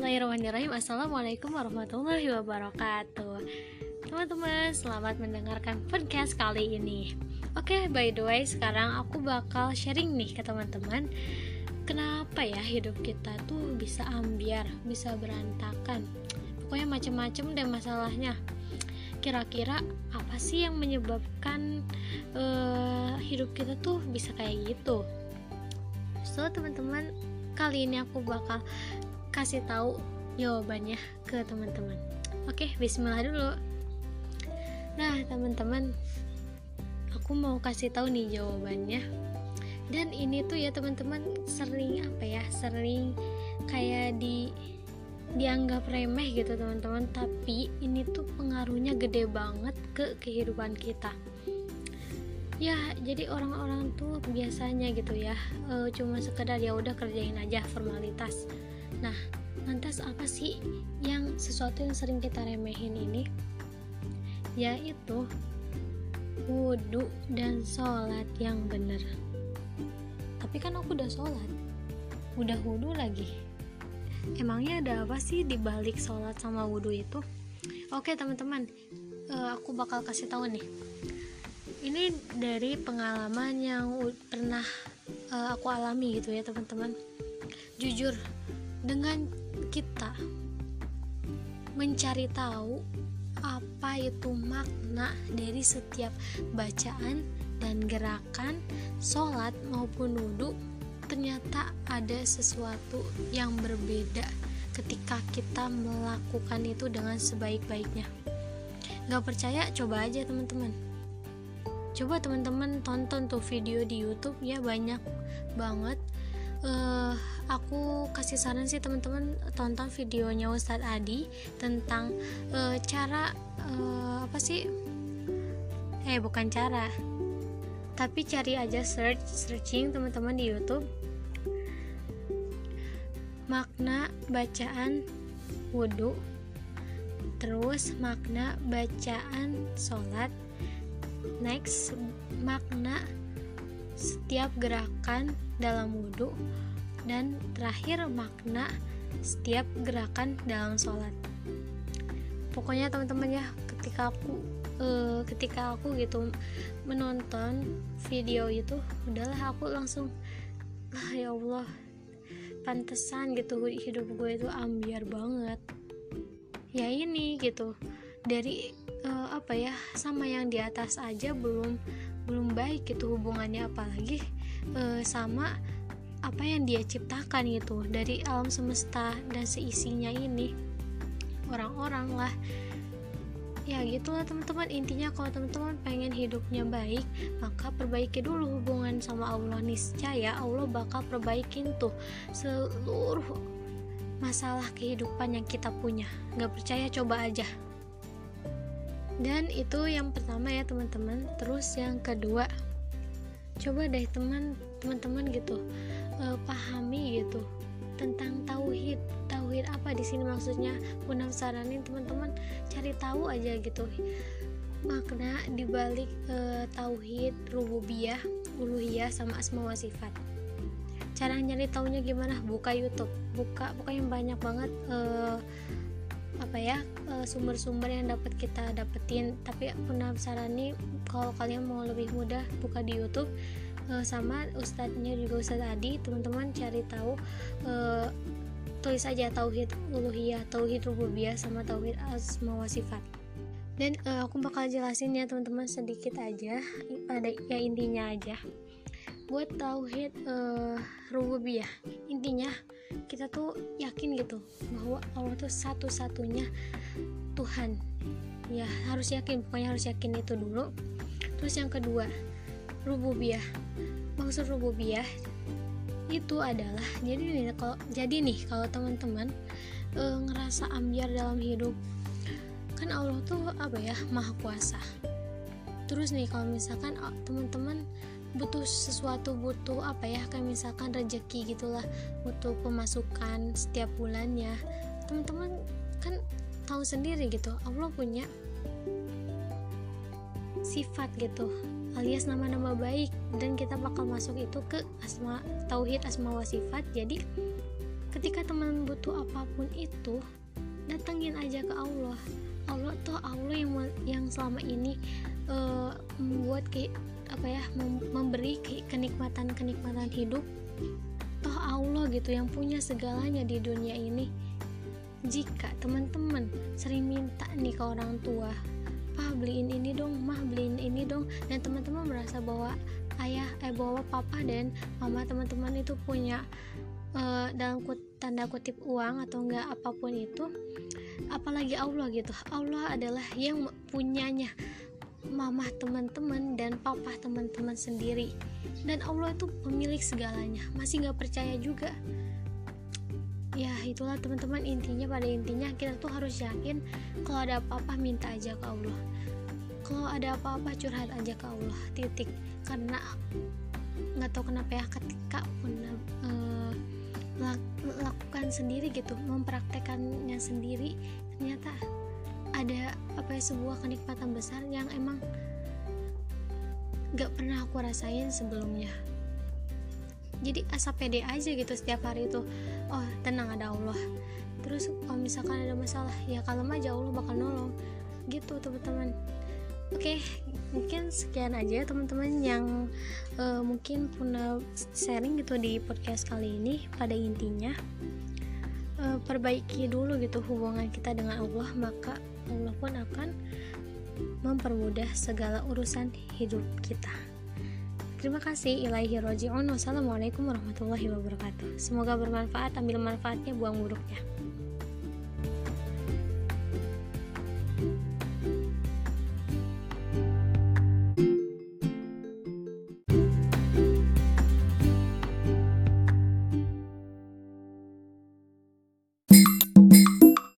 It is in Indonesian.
Bismillahirrahmanirrahim. Assalamualaikum warahmatullahi wabarakatuh. Teman-teman, selamat mendengarkan podcast kali ini. Oke, by the way, sekarang aku bakal sharing nih ke teman-teman Kenapa ya hidup kita tuh bisa ambiar, bisa berantakan. Pokoknya macem-macem deh masalahnya. Kira-kira apa sih yang menyebabkan uh, hidup kita tuh bisa kayak gitu? So, teman-teman, kali ini aku bakal kasih tahu jawabannya ke teman-teman. Oke, bismillah dulu. Nah, teman-teman, aku mau kasih tahu nih jawabannya. Dan ini tuh ya teman-teman sering apa ya? Sering kayak di dianggap remeh gitu teman-teman tapi ini tuh pengaruhnya gede banget ke kehidupan kita ya jadi orang-orang tuh biasanya gitu ya e, cuma sekedar ya udah kerjain aja formalitas Nah, lantas apa sih yang sesuatu yang sering kita remehin ini? Yaitu wudhu dan sholat yang benar. Tapi kan aku udah sholat, udah wudhu lagi. Emangnya ada apa sih di balik sholat sama wudhu itu? Oke teman-teman, uh, aku bakal kasih tahu nih. Ini dari pengalaman yang pernah uh, aku alami gitu ya teman-teman. Jujur, dengan kita mencari tahu apa itu makna dari setiap bacaan dan gerakan sholat maupun wudhu ternyata ada sesuatu yang berbeda ketika kita melakukan itu dengan sebaik-baiknya. Gak percaya? Coba aja teman-teman. Coba teman-teman tonton tuh video di YouTube ya banyak banget uh, aku kasih saran sih teman-teman tonton videonya Ustadz Adi tentang uh, cara uh, apa sih? Eh bukan cara tapi cari aja search searching teman-teman di YouTube. Makna bacaan wudhu terus makna bacaan sholat. Next makna setiap gerakan dalam wudhu dan terakhir makna setiap gerakan dalam sholat. Pokoknya teman-teman ya ketika aku uh, ketika aku gitu menonton video itu udahlah aku langsung lah ya Allah pantesan gitu hidup gue itu ambiar banget. Ya ini gitu dari uh, apa ya sama yang di atas aja belum belum baik gitu hubungannya apalagi e, sama apa yang dia ciptakan gitu dari alam semesta dan seisinya ini. Orang-orang lah. Ya gitulah teman-teman. Intinya kalau teman-teman pengen hidupnya baik maka perbaiki dulu hubungan sama Allah. Niscaya Allah bakal perbaikin tuh seluruh masalah kehidupan yang kita punya. Nggak percaya? Coba aja dan itu yang pertama ya teman-teman. Terus yang kedua coba deh teman teman-teman gitu uh, pahami gitu tentang tauhid. Tauhid apa di sini maksudnya? Punam saranin teman-teman. Cari tahu aja gitu. Makna dibalik uh, tauhid rububiyah uluhiyah sama asma wa sifat. Cara nyari taunya gimana? Buka YouTube. Buka pokoknya banyak banget uh, apa ya eh, sumber-sumber yang dapat kita dapetin. Tapi aku nih kalau kalian mau lebih mudah buka di YouTube eh, sama ustadznya juga ustadz Adi. Teman-teman cari tahu uh, tulis aja tauhid uluhiyah tauhid rububiyah sama tauhid asma wa sifat dan uh, aku bakal jelasin ya teman-teman sedikit aja pada ya intinya aja. Buat tauhid uh, rububiyah intinya kita tuh yakin gitu bahwa Allah tuh satu-satunya Tuhan. Ya harus yakin pokoknya harus yakin itu dulu. Terus yang kedua rububiyah. Maksud rububiyah itu adalah jadi nih kalau jadi nih kalau teman-teman e, ngerasa ambiar dalam hidup kan Allah tuh apa ya maha kuasa. Terus nih kalau misalkan teman-teman butuh sesuatu butuh apa ya kayak misalkan rezeki gitulah butuh pemasukan setiap bulannya teman-teman kan tahu sendiri gitu Allah punya sifat gitu alias nama-nama baik dan kita bakal masuk itu ke asma tauhid asma wa sifat. Jadi ketika teman butuh apa pun itu datengin aja ke Allah. Allah tuh Allah yang yang selama ini uh, membuat kayak apa ya memberi kenikmatan kenikmatan hidup. Toh Allah gitu yang punya segalanya di dunia ini. Jika teman-teman sering minta nih ke orang tua pah beliin ini dong mah beliin ini dong dan teman-teman merasa bahwa ayah eh bahwa papa dan mama teman-teman itu punya uh, dalam kut, tanda kutip uang atau enggak apa pun itu apalagi Allah gitu. Allah adalah yang punyanya mama teman-teman dan papa teman-teman sendiri. Dan Allah itu pemilik segalanya masih nggak percaya juga. Ya itulah teman-teman intinya pada intinya kita tuh harus yakin kalau ada apa-apa minta aja ke Allah. Kalau ada apa-apa curhat aja ke Allah titik. Karena nggak tahu kenapa ya ketika pun uh, lakukan sendiri gitu mempraktekannya sendiri ternyata ada apa ya sebuah kenikmatan besar yang emang gak pernah aku rasain sebelumnya. Jadi asa pede aja gitu setiap hari itu oh tenang ada Allah. Terus kalau misalkan ada masalah ya kalau aja Allah bakal nolong. Gitu teman-teman. Oke mungkin sekian aja teman-teman yang uh, mungkin punya sharing gitu di podcast kali ini pada intinya uh, perbaiki dulu gitu hubungan kita dengan Allah maka Allah pun akan mempermudah segala urusan hidup kita. Terima kasih ilahi roji'un. Wassalamualaikum warahmatullahi wabarakatuh. Semoga bermanfaat Ambil manfaatnya buang buruknya